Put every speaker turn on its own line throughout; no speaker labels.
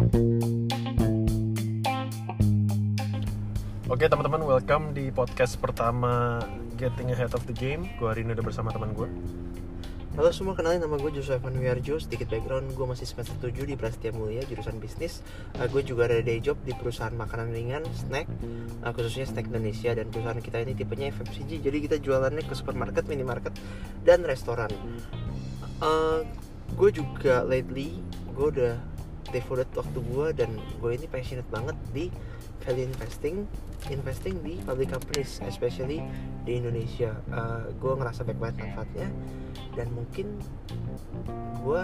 Oke teman-teman, welcome di podcast pertama Getting Ahead of the Game. Gue hari ini udah bersama teman gue.
Halo semua, kenalin nama gue Joshua Evan Wiarjo Sedikit background, gue masih semester 7 di Prasetya Mulia, jurusan bisnis uh, Gue juga ada day job di perusahaan makanan ringan, snack uh, Khususnya snack Indonesia Dan perusahaan kita ini tipenya FMCG Jadi kita jualannya ke supermarket, minimarket, dan restoran uh, Gue juga lately, gue udah devoted waktu gue Dan gue ini passionate banget di value investing investing di public companies especially di Indonesia. Uh, gue ngerasa baik banget manfaatnya dan mungkin gue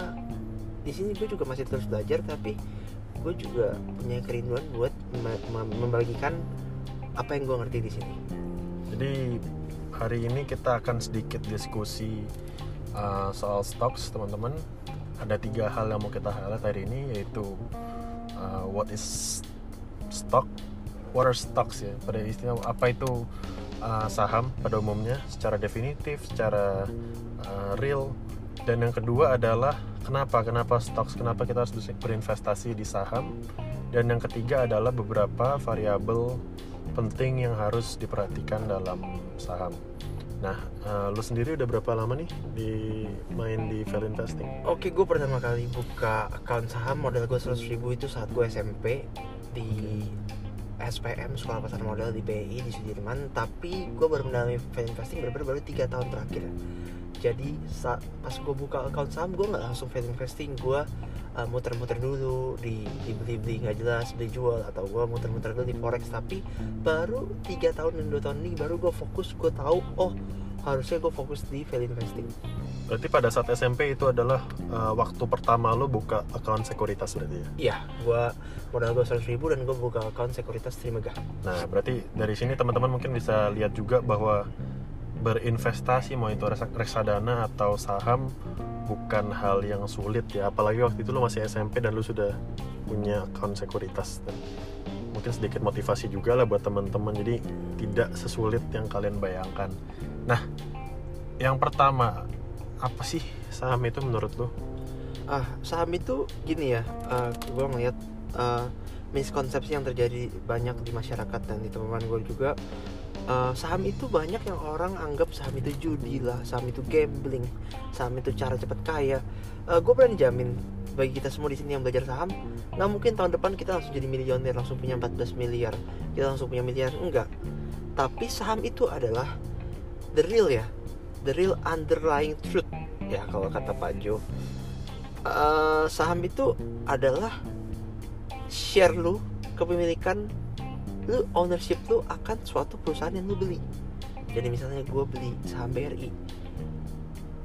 di sini gue juga masih terus belajar tapi gue juga punya kerinduan buat membagikan apa yang gue ngerti di sini.
Jadi hari ini kita akan sedikit diskusi uh, soal stocks teman-teman ada tiga hal yang mau kita highlight hari ini yaitu uh, what is stock? What are stocks ya? Pada istilah apa itu uh, saham pada umumnya secara definitif secara uh, real? Dan yang kedua adalah kenapa? Kenapa stocks? Kenapa kita harus berinvestasi di saham? Dan yang ketiga adalah beberapa variabel penting yang harus diperhatikan dalam saham Nah, uh, lu sendiri udah berapa lama nih di main di value investing?
Oke, gue pertama kali buka account saham modal gue 100 ribu itu saat gue SMP di SPM Sekolah Pasar Modal di BI di Sudirman. Tapi gue baru mendalami value investing benar baru tiga tahun terakhir. Jadi saat, pas gue buka account saham gue nggak langsung value investing. Gue uh, muter-muter dulu di dibeli-beli nggak jelas beli jual atau gue muter-muter dulu di forex tapi baru tiga tahun dan dua tahun ini baru gue fokus gue tahu oh harusnya gue fokus di value investing
Berarti pada saat SMP itu adalah uh, waktu pertama lo buka account sekuritas berarti ya?
Iya, gua modal gue 100 ribu dan gue buka account sekuritas Trimegah.
Nah, berarti dari sini teman-teman mungkin bisa lihat juga bahwa berinvestasi mau itu reksadana atau saham bukan hal yang sulit ya apalagi waktu itu lo masih SMP dan lo sudah punya account sekuritas dan mungkin sedikit motivasi juga lah buat teman-teman jadi tidak sesulit yang kalian bayangkan nah yang pertama apa sih saham itu menurut lo?
Ah, saham itu gini ya, uh, eh, gue ngeliat uh, miskonsepsi yang terjadi banyak di masyarakat dan di teman-teman gue juga. Uh, saham itu banyak yang orang anggap saham itu judi lah, saham itu gambling, saham itu cara cepat kaya. Uh, gue berani jamin bagi kita semua di sini yang belajar saham, nggak mungkin tahun depan kita langsung jadi milioner, langsung punya 14 miliar, kita langsung punya miliar, enggak. Tapi saham itu adalah the real ya, the real underlying truth ya kalau kata Pak Jo uh, saham itu adalah share lu kepemilikan lu ownership lu akan suatu perusahaan yang lu beli. Jadi misalnya gue beli saham BRI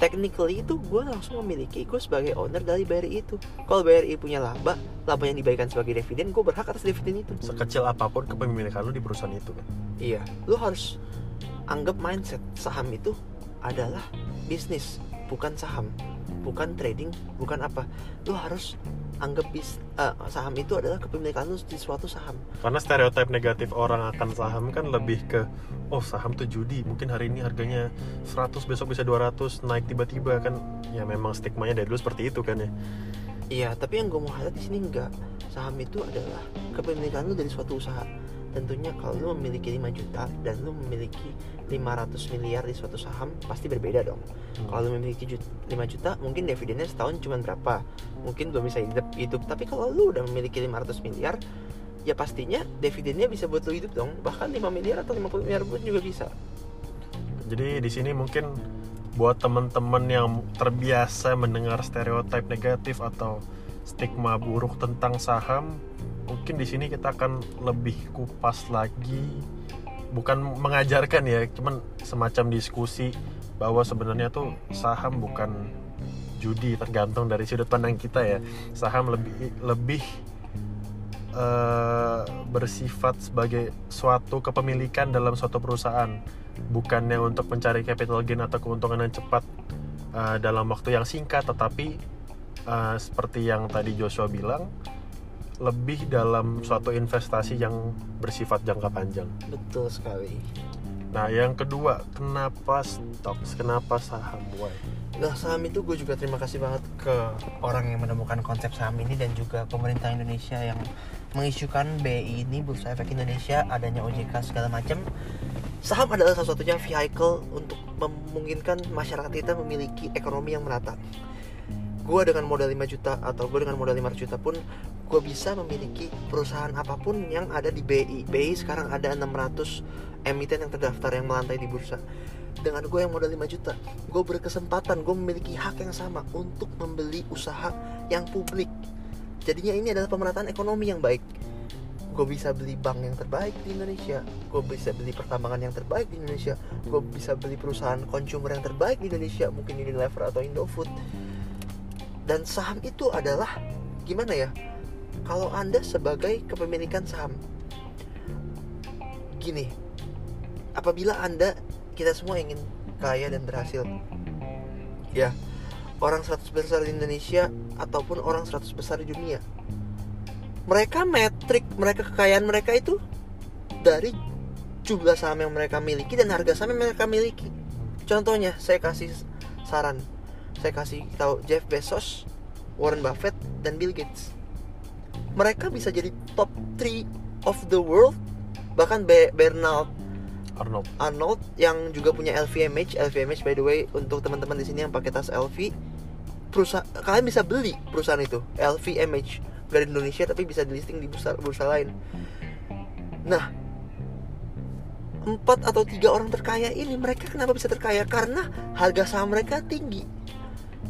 technically itu gue langsung memiliki gue sebagai owner dari BRI itu. Kalau BRI punya laba laba yang dibagikan sebagai dividen gue berhak atas dividen itu.
Sekecil apa pun kepemilikan lu di perusahaan itu kan?
Iya. Lu harus anggap mindset saham itu adalah bisnis bukan saham bukan trading bukan apa. Lu harus anggap bis uh, saham itu adalah kepemilikan lu di suatu saham.
Karena stereotip negatif orang akan saham kan lebih ke oh saham tuh judi mungkin hari ini harganya 100 besok bisa 200 naik tiba-tiba kan. Ya memang stigmanya dari dulu seperti itu kan ya.
Iya tapi yang gue mau highlight di sini enggak. Saham itu adalah kepemilikan lu dari suatu usaha. Tentunya kalau lu memiliki 5 juta dan lu memiliki 500 miliar di suatu saham pasti berbeda dong hmm. kalau lu memiliki 5 juta mungkin dividennya setahun cuma berapa mungkin belum bisa hidup, hidup. tapi kalau lu udah memiliki 500 miliar ya pastinya dividennya bisa buat lu hidup dong bahkan 5 miliar atau 50 miliar pun juga bisa
jadi di sini mungkin buat teman-teman yang terbiasa mendengar stereotip negatif atau stigma buruk tentang saham mungkin di sini kita akan lebih kupas lagi bukan mengajarkan ya cuman semacam diskusi bahwa sebenarnya tuh saham bukan judi tergantung dari sudut pandang kita ya. Saham lebih lebih uh, bersifat sebagai suatu kepemilikan dalam suatu perusahaan bukannya untuk mencari capital gain atau keuntungan yang cepat uh, dalam waktu yang singkat. Tetapi uh, seperti yang tadi Joshua bilang lebih dalam suatu investasi yang bersifat jangka panjang.
Betul sekali.
Nah, yang kedua, kenapa stocks? Kenapa saham? Why?
Nah saham itu gue juga terima kasih banget ke orang yang menemukan konsep saham ini dan juga pemerintah Indonesia yang mengisukan BI ini Bursa Efek Indonesia adanya OJK segala macam. Saham adalah salah satunya vehicle untuk memungkinkan masyarakat kita memiliki ekonomi yang merata. Gue dengan modal 5 juta atau gue dengan modal 500 juta pun gue bisa memiliki perusahaan apa pun yang ada di BI. BI sekarang ada 600 emiten yang terdaftar yang melantai di bursa. Dengan gue yang modal 5 juta gue berkesempatan gue memiliki hak yang sama untuk membeli usaha yang publik. Jadinya ini adalah pemerataan ekonomi yang baik. Gue bisa beli bank yang terbaik di Indonesia gue bisa beli pertambangan yang terbaik di Indonesia gue bisa beli perusahaan consumer yang terbaik di Indonesia mungkin Unilever atau Indofood dan saham itu adalah gimana ya kalau anda sebagai kepemilikan saham gini apabila anda kita semua ingin kaya dan berhasil ya orang 100 besar di Indonesia ataupun orang 100 besar di dunia mereka metrik mereka kekayaan mereka itu dari jumlah saham yang mereka miliki dan harga saham yang mereka miliki. Contohnya saya kasih saran saya kasih tahu Jeff Bezos Warren Buffett dan Bill Gates. Mereka bisa jadi top 3 of the world bahkan Bernard
Arnold.
Arnold yang juga punya LVMH LVMH by the way untuk teman-teman di sini yang pakai tas LV perusahaan kalian bisa beli perusahaan itu LVMH dari Indonesia tapi bisa di listing di bursa bursa lain. Nah empat atau tiga orang terkaya ini mereka kenapa bisa terkaya? Karena harga saham mereka tinggi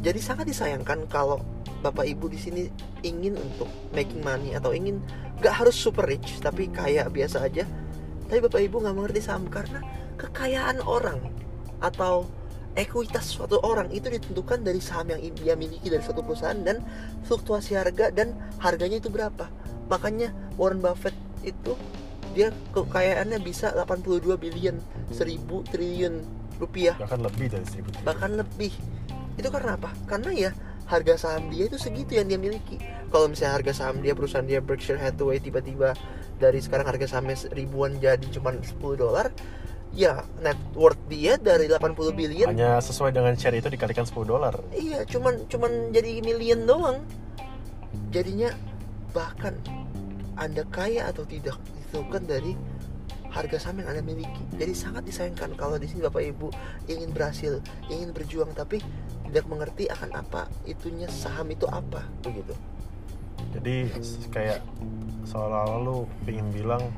jadi sangat disayangkan kalau bapak ibu di sini ingin untuk making money atau ingin gak harus super rich tapi kaya biasa aja. Tapi bapak ibu nggak mengerti saham karena kekayaan orang atau ekuitas suatu orang itu ditentukan dari saham yang dia miliki dari suatu perusahaan dan fluktuasi harga dan harganya itu berapa. Makanya Warren Buffett itu dia kekayaannya bisa 82 billion 1000 triliun rupiah.
Bahkan lebih dari 1000 triliun.
Bahkan lebih itu karena apa? Karena ya harga saham dia itu segitu yang dia miliki. Kalau misalnya harga saham dia perusahaan dia Berkshire Hathaway tiba-tiba dari sekarang harga sahamnya ribuan jadi cuma 10 dolar ya net worth dia dari 80 billion
hanya sesuai dengan share itu dikalikan 10 dolar.
Iya cuman cuman jadi million doang. Jadinya bahkan anda kaya atau tidak ditentukan dari harga saham yang anda miliki. Jadi sangat disayangkan kalau di sini bapak ibu ingin berhasil ingin berjuang tapi tidak mengerti akan apa itunya saham itu apa begitu.
Jadi kayak seolah-olah lu pengen bilang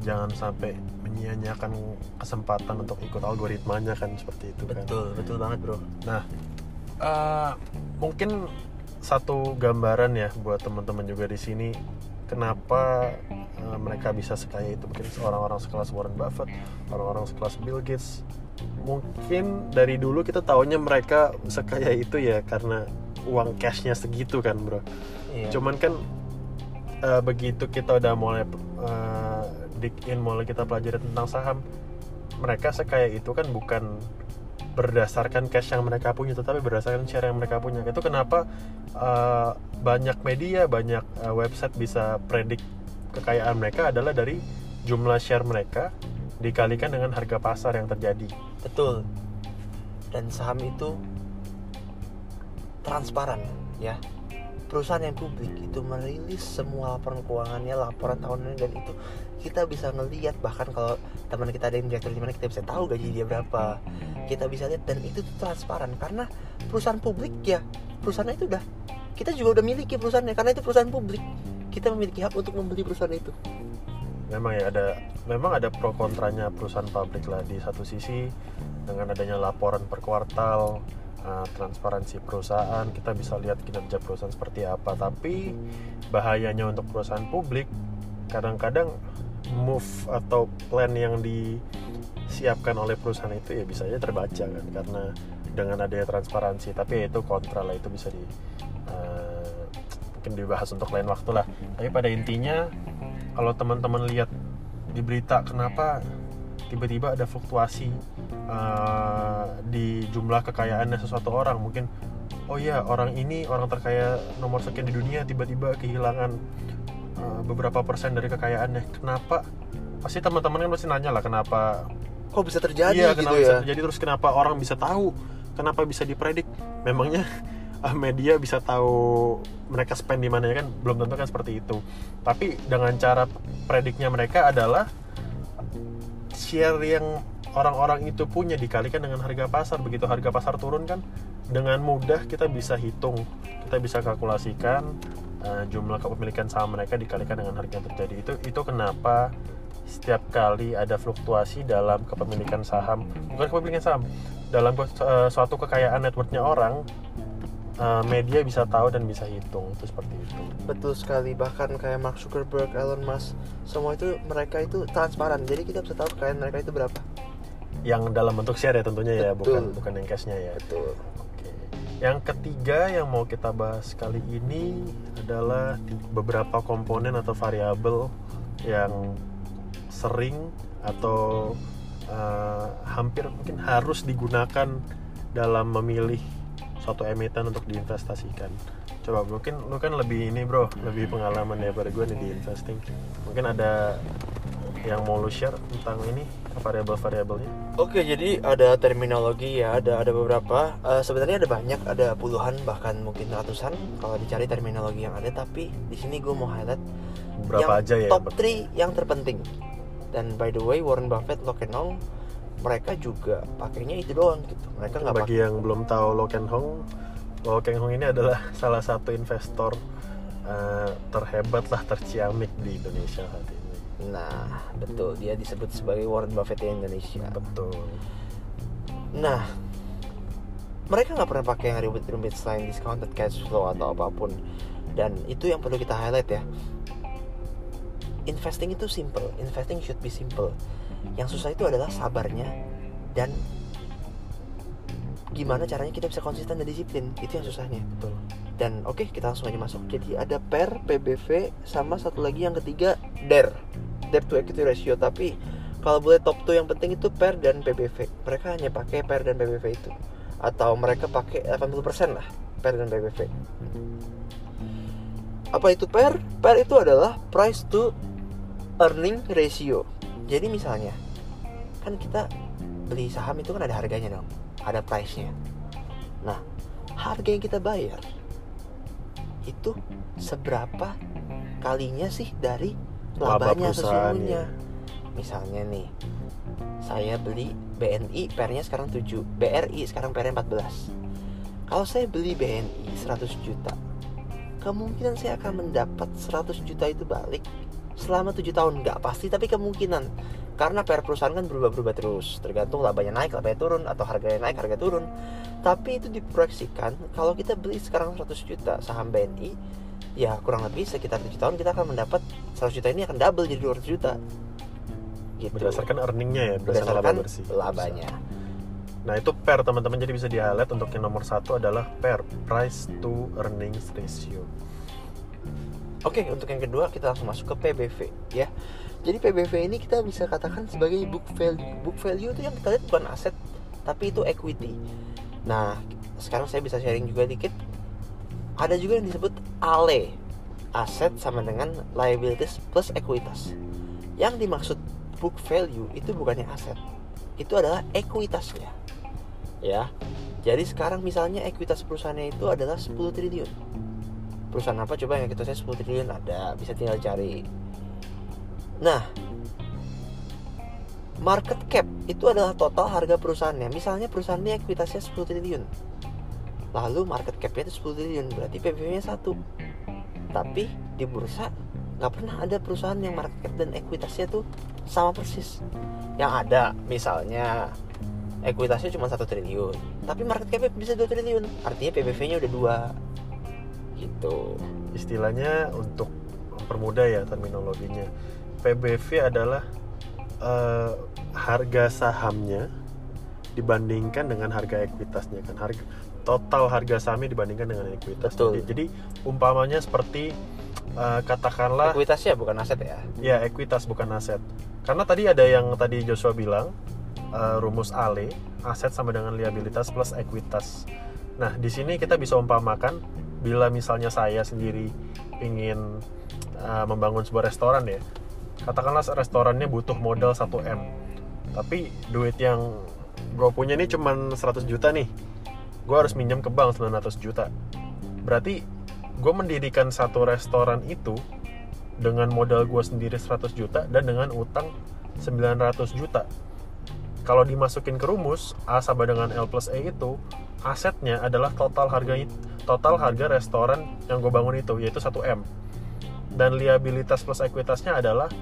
jangan sampai menyia-nyiakan kesempatan untuk ikut algoritmanya kan seperti itu kan.
Betul betul banget bro.
Nah uh, mungkin satu gambaran ya buat teman-teman juga di sini kenapa uh, mereka bisa sekaya itu? Mungkin orang-orang sekelas Warren Buffett orang-orang sekelas Bill Gates mungkin dari dulu kita tahunya mereka sekaya itu ya karena uang cashnya segitu kan bro iya. cuman kan uh, begitu kita udah mulai uh, dig in mulai kita pelajari tentang saham mereka sekaya itu kan bukan berdasarkan cash yang mereka punya tetapi berdasarkan share yang mereka punya itu kenapa uh, banyak media banyak uh, website bisa predik kekayaan mereka adalah dari jumlah share mereka dikalikan dengan harga pasar yang terjadi.
Betul. Dan saham itu transparan ya. Perusahaan yang publik itu merilis semua laporan keuangannya laporan tahunan dan itu kita bisa ngelihat bahkan kalau teman kita ada yang direktur di mana kita bisa tahu gaji dia berapa. Kita bisa lihat dan itu transparan karena perusahaan publik ya perusahaan itu udah kita juga udah miliki perusahaannya karena itu perusahaan publik. Kita memiliki hak untuk membeli perusahaan itu
memang ya ada memang ada pro kontranya perusahaan publik lah. Di satu sisi dengan adanya laporan per kuartal uh, transparansi perusahaan kita bisa lihat kinerja perusahaan seperti apa. Tapi bahayanya untuk perusahaan publik kadang-kadang move atau plan yang disiapkan oleh perusahaan itu ya bisa aja terbaca kan. Karena dengan adanya transparansi tapi ya itu kontra lah itu bisa di uh, mungkin dibahas untuk lain waktu lah. Tapi pada intinya kalau teman-teman lihat di berita kenapa tiba-tiba ada fluktuasi uh, di jumlah kekayaannya sesuatu orang mungkin oh ya orang ini orang terkaya nomor sekian di dunia tiba-tiba kehilangan uh, beberapa persen dari kekayaannya. Kenapa? Pasti teman-teman kan pasti nanya lah kenapa
kok bisa terjadi
iya,
gitu
kenapa
ya?
bisa terjadi? Terus kenapa orang bisa tahu? Kenapa bisa dipredik? Memangnya ah, media bisa tahu mereka spend di mana ya kan? Belum tentu kan seperti itu. Tapi dengan cara prediknya mereka adalah share yang orang-orang itu punya dikalikan dengan harga pasar. Begitu harga pasar turun kan dengan mudah kita bisa hitung kita bisa kalkulasikan uh, jumlah kepemilikan saham mereka dikalikan dengan harga yang terjadi. Itu itu kenapa setiap kali ada fluktuasi dalam kepemilikan saham bukan kepemilikan saham dalam uh, suatu kekayaan networknya orang uh, media bisa tahu dan bisa hitung itu seperti itu.
Betul sekali bahkan kayak Mark Zuckerberg, Elon Musk semua itu mereka itu transparan. Jadi kita bisa tahu kekayaan mereka itu berapa.
Yang dalam bentuk share ya tentunya ya
Betul.
bukan bukan yang cashnya ya.
Betul.
Oke. Yang ketiga yang mau kita bahas kali ini adalah beberapa komponen atau variabel yang sering atau uh, hampir mungkin harus digunakan dalam memilih suatu emiten untuk diinvestasikan. Coba mungkin lu kan lebih ini bro, lebih pengalaman daripada gue nih di investing. Mungkin ada yang mau lu share tentang ini variabel-variabelnya?
Oke, jadi ada terminologi ya, ada ada beberapa. Eh, sebenarnya ada banyak, ada puluhan bahkan mungkin ratusan kalau dicari terminologi yang ada. Tapi di sini gue mau highlight
Berapa
yang
aja ya?
top 3 yang terpenting. Dan by the way, Warren Buffett, and Long, mereka juga pakainya itu doang gitu. Mereka nggak
bagi
pakai.
yang belum tahu Lo Ken Hong Lo Ken Hong ini adalah salah satu investor eh, terhebat lah terciamik di Indonesia saat ini
Nah, betul dia disebut sebagai Warren Buffett Indonesia.
betul
Nah, mereka nggak pernah pakai yang ribet-ribet selain discounted cash flow atau apa pun. Dan itu yang perlu kita highlight ya. Investing itu simple, investing should be simple. Yang susah itu adalah sabarnya dan gimana caranya kita bisa konsisten dan disiplin. Itu yang susahnya.
betul
Dan oke, kita langsung aja masuk. Jadi ada PER, PBV, sama satu lagi yang ketiga DER, debt to equity ratio. Tapi kalau boleh top 2 yang penting itu PER dan PBV. Mereka hanya pakai PER dan PBV itu. Atau mereka pakai 80% lah PER dan PBV. Apa itu PER? PER itu adalah price to earning ratio. Jadi misalnya, kan kita beli saham itu kan ada harganya dong, ada price-nya. Nah, harga yang kita bayar itu seberapa kalinya sih dari
Laba
labanya sesungguhnya.
ya.
Misalnya nih, saya beli BNI pernya sekarang 7, BRI sekarang pernya 14. Kalau saya beli BNI 100 juta, kemungkinan saya akan mendapat 100 juta itu balik selama 7 tahun nggak pasti tapi kemungkinan. Karena per perusahaan kan berubah-berubah terus. Tergantung labanya naik labanya turun atau harganya naik harga turun. Tapi itu diproyeksikan kalau kita beli sekarang 100 juta saham BNI ya kurang lebih sekitar 7 tahun kita akan mendapat 100 juta ini akan double jadi 200 juta. Gitu.
Berdasarkan earningnya ya berdasarkan,
berdasarkan
laba bersih.
labanya.
Nah itu per teman-teman jadi bisa di highlight untuk yang nomor satu adalah per price to earnings ratio
Oke, untuk yang kedua kita langsung masuk ke PBV ya. Jadi PBV ini kita bisa katakan sebagai book value. Book value itu yang kita lihat bukan aset, tapi itu equity. Nah, sekarang saya bisa sharing juga dikit. Ada juga yang disebut ALE. Aset sama dengan liabilities plus ekuitas. Yang dimaksud book value itu bukannya aset. Itu adalah ekuitasnya. Ya. Jadi sekarang misalnya ekuitas perusahaannya itu adalah 10 triliun perusahaan apa coba yang kita saya 10 triliun ada bisa tinggal cari. Nah market cap itu adalah total harga perusahaannya. Misalnya perusahaannya ekuitasnya 10 triliun. Lalu market capnya itu 10 triliun berarti PBV nya satu. Tapi di bursa nggak pernah ada perusahaan yang market cap dan ekuitasnya tuh sama persis. Yang ada misalnya ekuitasnya cuma satu triliun tapi market capnya bisa 2 triliun. Artinya PBV nya udah dua gitu.
Istilahnya untuk mempermudah ya terminologinya. PBV adalah eh, harga sahamnya dibandingkan dengan harga ekuitasnya kan. Harga total harga sahamnya dibandingkan dengan ekuitas.
Betul.
jadi, jadi umpamanya seperti eh, katakanlah
ekuitasnya bukan aset ya?
Ya ekuitas bukan aset. Karena tadi ada yang tadi Joshua bilang eh, rumus ALE aset sama dengan liabilitas plus ekuitas. Nah di sini kita bisa umpamakan bila misalnya saya sendiri ingin eh, membangun sebuah restoran ya katakanlah restorannya butuh modal 1 m. Tapi duit yang gue punya ini cuman 100 juta nih gue harus minjem ke bank 900 juta. Berarti gue mendirikan satu restoran itu dengan modal gue sendiri 100 juta dan dengan utang 900 juta kalau dimasukin ke rumus A sama dengan L plus E itu asetnya adalah total harga total harga restoran yang gue bangun itu yaitu 1 M. Dan liabilitas plus ekuitasnya adalah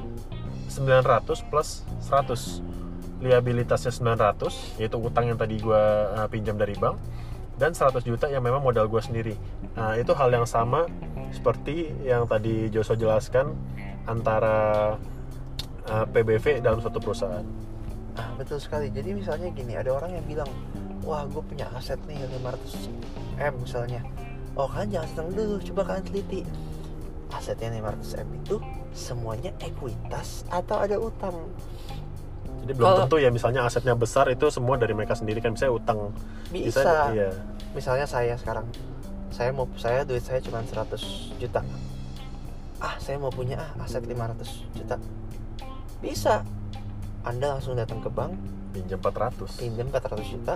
900 plus 100 liabilitasnya 900 yaitu utang yang tadi gue uh, pinjam dari bank dan 100 juta yang memang modal gue sendiri. Nah itu hal yang sama seperti yang tadi Joso jelaskan antara uh, eh, PBV dalam suatu perusahaan.
ah betul sekali. Jadi misalnya gini ada orang yang bilang wah gue punya aset nih 500 M misalnya. Oh kan jangan seneng dulu coba kalian teliti. Asetnya 500 M itu semuanya ekuitas atau ada utang.
Jadi belum Kalo, tentu ya misalnya asetnya besar itu semua dari mereka sendiri kan misalnya utang.
Bisa, bisa iya. misalnya saya sekarang saya mau saya duit saya cuma 100 juta. Ah saya mau punya ah aset 500 juta. Bisa anda langsung datang ke bank.
Pinjam 400
pinjam 400 juta.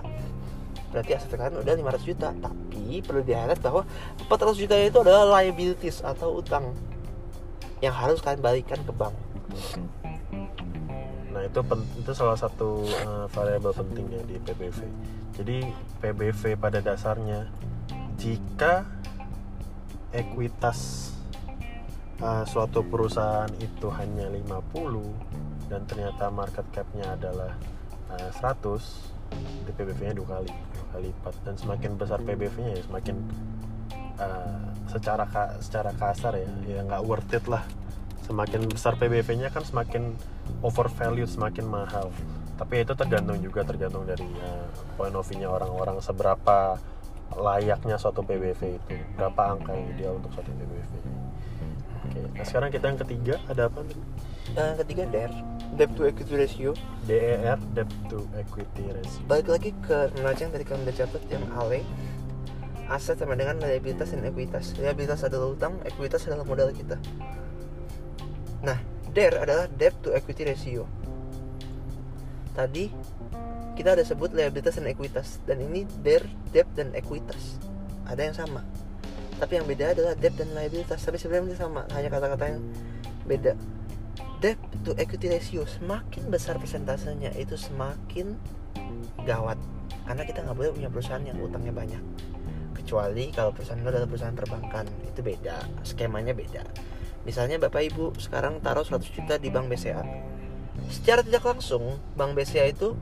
Berarti aset kalian udah 500 juta. Tapi perlu diingat bahwa 400 juta itu adalah liabilities atau utang yang harus kalian balikan ke bank.
Nah itu itu salah satu uh, variabel pentingnya di PBV jadi PBV pada dasarnya jika ekuitas uh, suatu perusahaan itu hanya 50 dan ternyata market capnya adalah uh, 100 di PBV-nya dua kali dua kali lipat. Dan semakin besar PBV-nya ya semakin uh, secara ka, secara kasar ya ya nggak worth it lah. Semakin besar PBV-nya kan semakin overvalue semakin mahal. Tapi itu tergantung juga tergantung dari uh, point of view-nya orang-orang seberapa layaknya suatu PBV itu berapa angka yang ideal untuk suatu PBV oke. Nah sekarang kita yang ketiga ada apa?
Yang ketiga DER debt to equity ratio.
DER debt to equity ratio.
Balik lagi ke neraca yang tadi kalian udah catat yang ALE aset sama dengan liabilitas dan ekuitas. Liabilitas adalah utang ekuitas adalah modal kita. Nah DER adalah debt to equity ratio. Tadi kita ada sebut liabilitas dan ekuitas. Dan ini der debt dan ekuitas. Ada yang sama tapi yang beda adalah debt dan liabilitas. Tapi sebenarnya sama hanya kata-kata yang beda. Debt to equity ratio semakin besar persentasenya itu semakin gawat. Karena kita nggak boleh punya perusahaan yang utangnya banyak. Kecuali kalau perusahaan itu adalah perusahaan perbankan itu beda. Skemanya beda. Misalnya bapak ibu sekarang taruh 100 juta di bank BCA secara tidak langsung bank BCA itu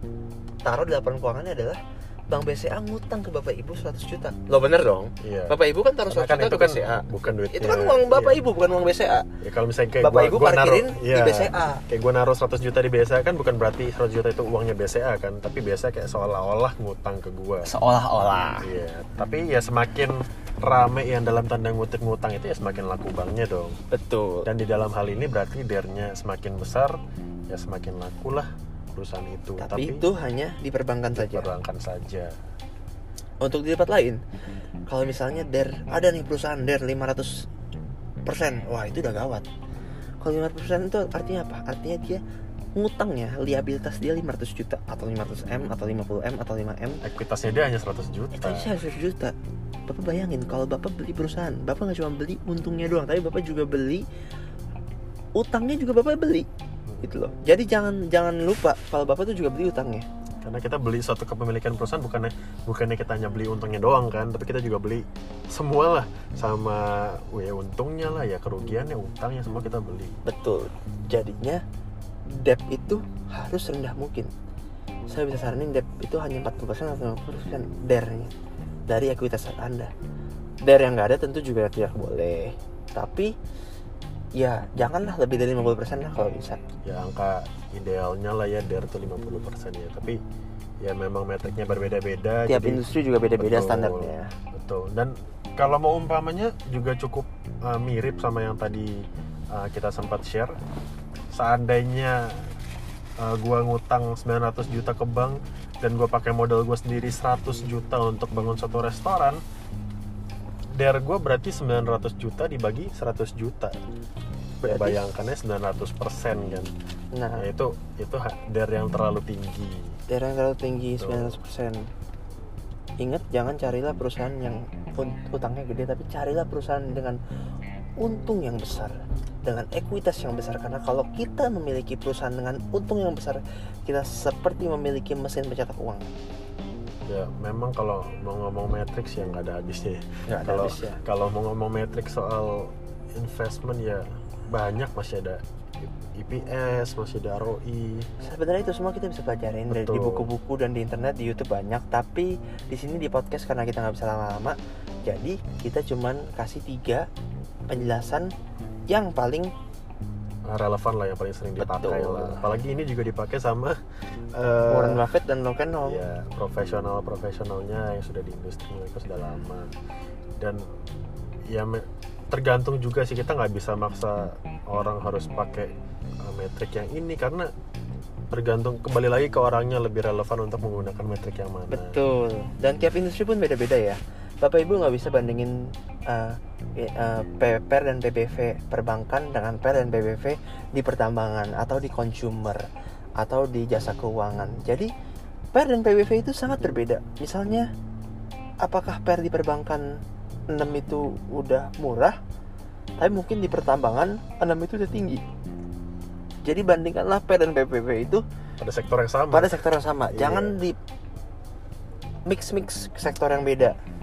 taruh di laporan keuangannya adalah Bank BCA ngutang ke Bapak Ibu 100 juta. Lo bener dong?
Iya.
Bapak Ibu kan taruh 100 kan juta ke kan BCA.
Bukan duit.
Itu kan uang Bapak iya. Ibu bukan uang BCA.
Ya kalau misalnya kayak
Bapak gua, Ibu gua parkirin naruh, di
iya,
BCA.
Kayak gue naruh 100 juta di BCA kan bukan berarti 100 juta itu uangnya BCA kan, tapi biasa kayak seolah-olah ngutang ke gue.
Seolah-olah.
Iya. Tapi ya semakin rame yang dalam tanda ngutip ngutang itu ya semakin laku banknya dong.
Betul.
Dan di dalam hal ini berarti dernya semakin besar ya semakin laku lah perusahaan itu.
Tapi, Tapi itu hanya di perbankan saja.
Perbankan saja.
Untuk di tempat lain, kalau misalnya der ada nih perusahaan der 500 persen, wah itu udah gawat. Kalau 500 persen itu artinya apa? Artinya dia ngutangnya liabilitas dia 500 juta atau 500 m atau 50 m atau 5 m
ekuitasnya dia hanya 100 juta
ekuitasnya 100 juta bapak bayangin kalau bapak beli perusahaan bapak nggak cuma beli untungnya doang tapi bapak juga beli utangnya juga bapak beli gitu loh. Jadi jangan jangan lupa kalau bapak tuh juga beli utangnya.
Karena kita beli suatu kepemilikan perusahaan bukannya bukannya kita hanya beli untungnya doang kan tapi kita juga beli semua lah. Sama ya untungnya lah ya kerugiannya utangnya semua kita beli.
Betul. Jadinya debt itu harus rendah mungkin. Saya bisa saranin debt itu hanya 40% atau 50% dernya dari ekuitas anda. Der yang nggak ada tentu juga tidak boleh. Tapi ya janganlah lebih dari 50% lah kalau bisa.
Ya angka idealnya lah ya dari tuh 50% ya. Tapi ya memang metriknya berbeda-beda
tiap jadi, industri juga beda-beda standarnya.
betul. Dan kalau mau umpamanya juga cukup uh, mirip sama yang tadi uh, kita sempat share. Seandainya uh, gua ngutang 900 juta ke bank dan gua pakai modal gua sendiri 100 juta untuk bangun satu restoran der gue berarti 900 juta dibagi 100 juta. Berarti, bayangkannya 900 persen kan? Nah, nah itu itu der yang terlalu tinggi.
Der yang terlalu tinggi 900 persen. Ingat jangan carilah perusahaan yang utangnya gede tapi carilah perusahaan dengan untung yang besar dengan ekuitas yang besar. Karena kalau kita memiliki perusahaan dengan untung yang besar kita seperti memiliki mesin pencetak uang
ya memang kalau mau ngomong matrix ya nggak ada habisnya ya.
Nggak ada
kalau kalau mau ngomong matrix soal investment ya banyak masih ada IPS masih ada ROI
sebenarnya itu semua kita bisa pelajarin dari di
Betul.
buku-buku dan di internet di YouTube banyak tapi di sini di podcast karena kita nggak bisa lama-lama jadi kita cuman kasih tiga penjelasan yang paling
relevan lah yang paling sering dipakai
Betul.
lah apalagi ini juga dipakai sama eh,
Warren Buffett dan Logan Paul.
ya profesional profesionalnya yang sudah di industri mereka sudah lama dan ya tergantung juga sih kita nggak bisa maksa orang harus pakai uh, metrik yang ini karena tergantung kembali lagi ke orangnya lebih relevan untuk menggunakan metrik yang mana
Betul. Dan tiap industri pun beda-beda ya. Bapak Ibu nggak bisa bandingin uh, eh, uh, PPR dan PBV perbankan dengan PER dan PBV di pertambangan atau di consumer atau di jasa keuangan. Jadi PER dan PBV itu sangat berbeda. Misalnya, apakah PER di perbankan 6 itu udah murah, tapi mungkin di pertambangan 6 itu udah tinggi. Jadi bandingkanlah PER dan PBV itu
pada sektor yang sama
pada sektor yang sama.
Iya.
Jangan di mix mix sektor yang beda.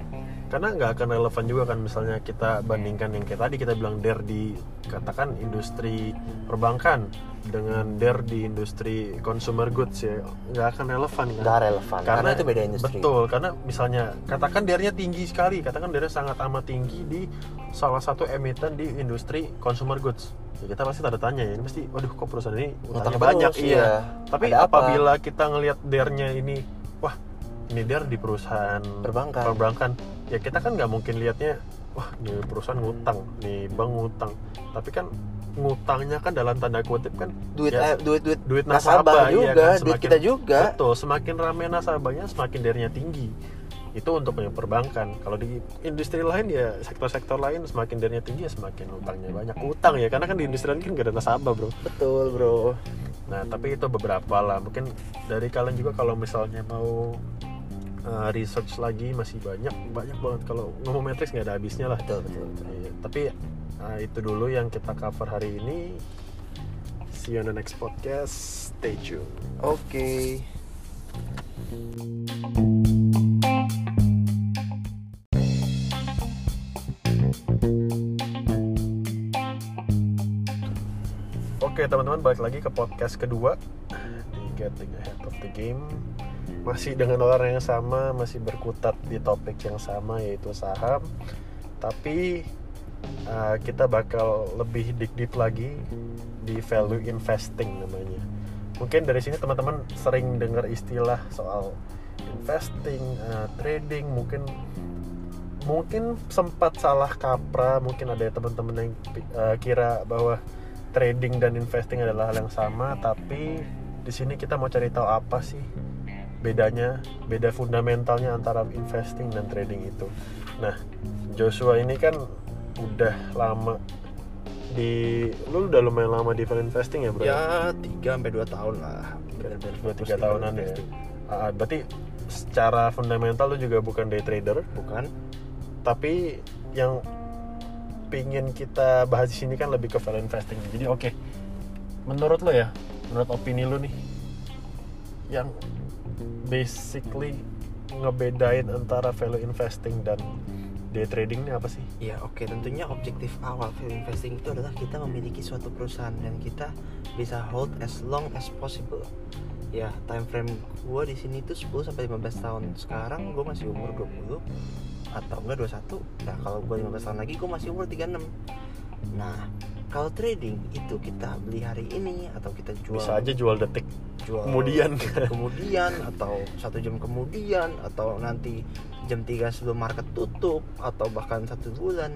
Karena nggak akan relevan juga kan misalnya kita bandingkan yang kayak tadi kita bilang der di katakan industri perbankan dengan der di industri consumer goods ya nggak akan relevan kan
Nggak relevan karena, itu beda industri.
betul karena misalnya katakan dernya tinggi sekali katakan dernya sangat amat tinggi di salah satu emiten di industri consumer goods ya kita pasti tanda tanya ya ini pasti waduh kok perusahaan ini utangnya
Utang
banyak
terus,
iya
iya.
tapi
Ada apa?
apabila kita ngelihat dernya ini der di perusahaan
Perbankan.
perbankan ya kita kan nggak mungkin lihatnya wah ini perusahaan ngutang nih bank ngutang tapi kan ngutangnya kan dalam tanda kutip kan
duit
ya,
eh, duit duit
duit
nasabah
nasabah, iya
juga,
kan,
duit
semakin-
kita juga.
betul semakin ramai nasabahnya semakin dernya tinggi itu untuk yang perbankan kalau di industri lain ya sektor-sektor lain semakin dernya tinggi ya semakin utangnya banyak utang ya karena kan di industri lain kan gak ada nasabah bro
Betul, Bro.
Nah, tapi itu beberapa lah. Mungkin dari kalian juga kalau misalnya mau uh, research lagi masih banyak, banyak banget. Kalau ngomong matrix nggak ada habisnya lah.
Betul, betul, betul.
Iya, tapi uh, itu dulu yang kita cover hari ini. See you on the next podcast. Stay tune.
Oke.
Oke teman-teman balik lagi ke podcast kedua di Getting Ahead of the Game masih dengan orang yang sama masih berkutat di topik yang sama yaitu saham. Tapi uh, kita bakal lebih deep deep lagi di value investing namanya. Mungkin dari sini teman-teman sering dengar istilah soal investing uh, trading mungkin mungkin sempat salah kaprah mungkin ada teman-teman yang uh, kira bahwa trading dan investing adalah hal yang sama tapi di sini kita mau cari tahu apa sih bedanya beda fundamentalnya antara investing dan trading itu nah Joshua ini kan udah lama di lu udah lumayan lama di value investing ya bro
Ya, 3 sampai 2 tahun lah. Benar-benar
dua tiga tahunan ya. Ah, berarti secara fundamental lu juga bukan day trader
Bukan?
tapi yang pingin kita bahas di sini kan lebih ke value investing jadi oke menurut lo ya menurut opini lo nih yang basically ngebedain antara value investing dan day trading ini apa sih
Ya oke tentunya objektif awal value investing itu adalah kita memiliki suatu perusahaan dan kita bisa hold as long as possible. Ya time frame gue di sini tuh 10 sampai 15 tahun. Sekarang gue masih umur 20 atau enggak 21. Nah kalau gue 15 tahun lagi gue masih umur 36. Nah kalau trading itu kita beli hari ini atau kita jual
bisa aja jual detik
jual
kemudian.
kemudian atau satu jam kemudian atau nanti jam 3 sebelum market tutup atau bahkan satu bulan.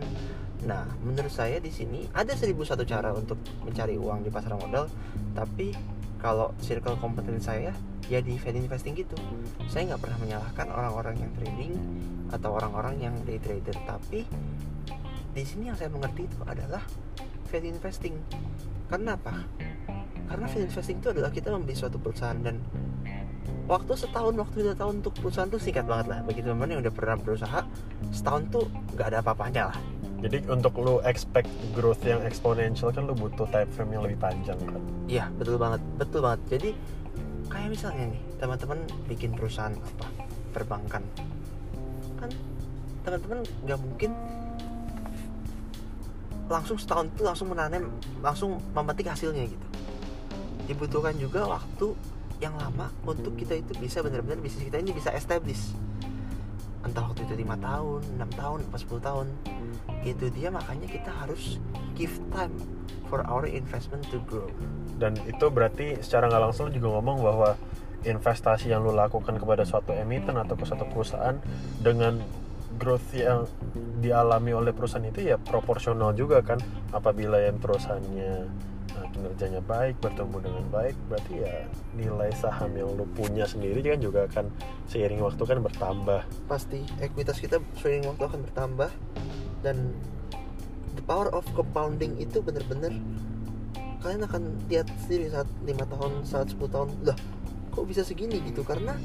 Nah menurut saya di sini ada seribu satu cara untuk mencari uang di pasar modal tapi kalau circle kompeten saya ya di value investing gitu. Saya nggak pernah menyalahkan orang-orang yang trading atau orang-orang yang day trader. Tapi di sini yang saya mengerti itu adalah value investing. Karena apa? Karena value investing itu adalah kita membeli suatu perusahaan dan waktu setahun waktu dua tahun untuk perusahaan tuh singkat banget lah. Bagi teman-teman yang udah pernah berusaha setahun tuh nggak ada apa-apanya lah.
Jadi untuk lu expect growth yang exponential kan lu butuh time frame yang lebih panjang kan.
iya betul banget betul banget. Jadi kayak misalnya nih teman-teman bikin perusahaan apa? Perbankan. Kan teman-teman nggak mungkin langsung setahun itu langsung menanam langsung memetik hasilnya gitu. Dibutuhkan juga waktu yang lama untuk kita itu bisa benar-benar bisnis kita ini bisa establish. Entah waktu itu lima tahun, enam tahun, pas 10 tahun. Itu dia makanya kita harus give time for our investment to grow.
Dan itu berarti secara nggak langsung juga ngomong bahwa investasi yang lu lakukan kepada suatu emiten atau ke suatu perusahaan dengan growth yang dialami oleh perusahaan itu ya proporsional juga kan. Apabila yang perusahaannya uh, kinerjanya baik bertumbuh dengan baik berarti ya nilai saham yang lu punya sendiri kan juga akan seiring waktu kan bertambah.
Pasti ekuitas kita seiring waktu akan bertambah. Dan the power of compounding itu benar-benar kalian akan lihat sendiri saat lima tahun saat 10 tahun lah kok bisa segini? Gitu. Karena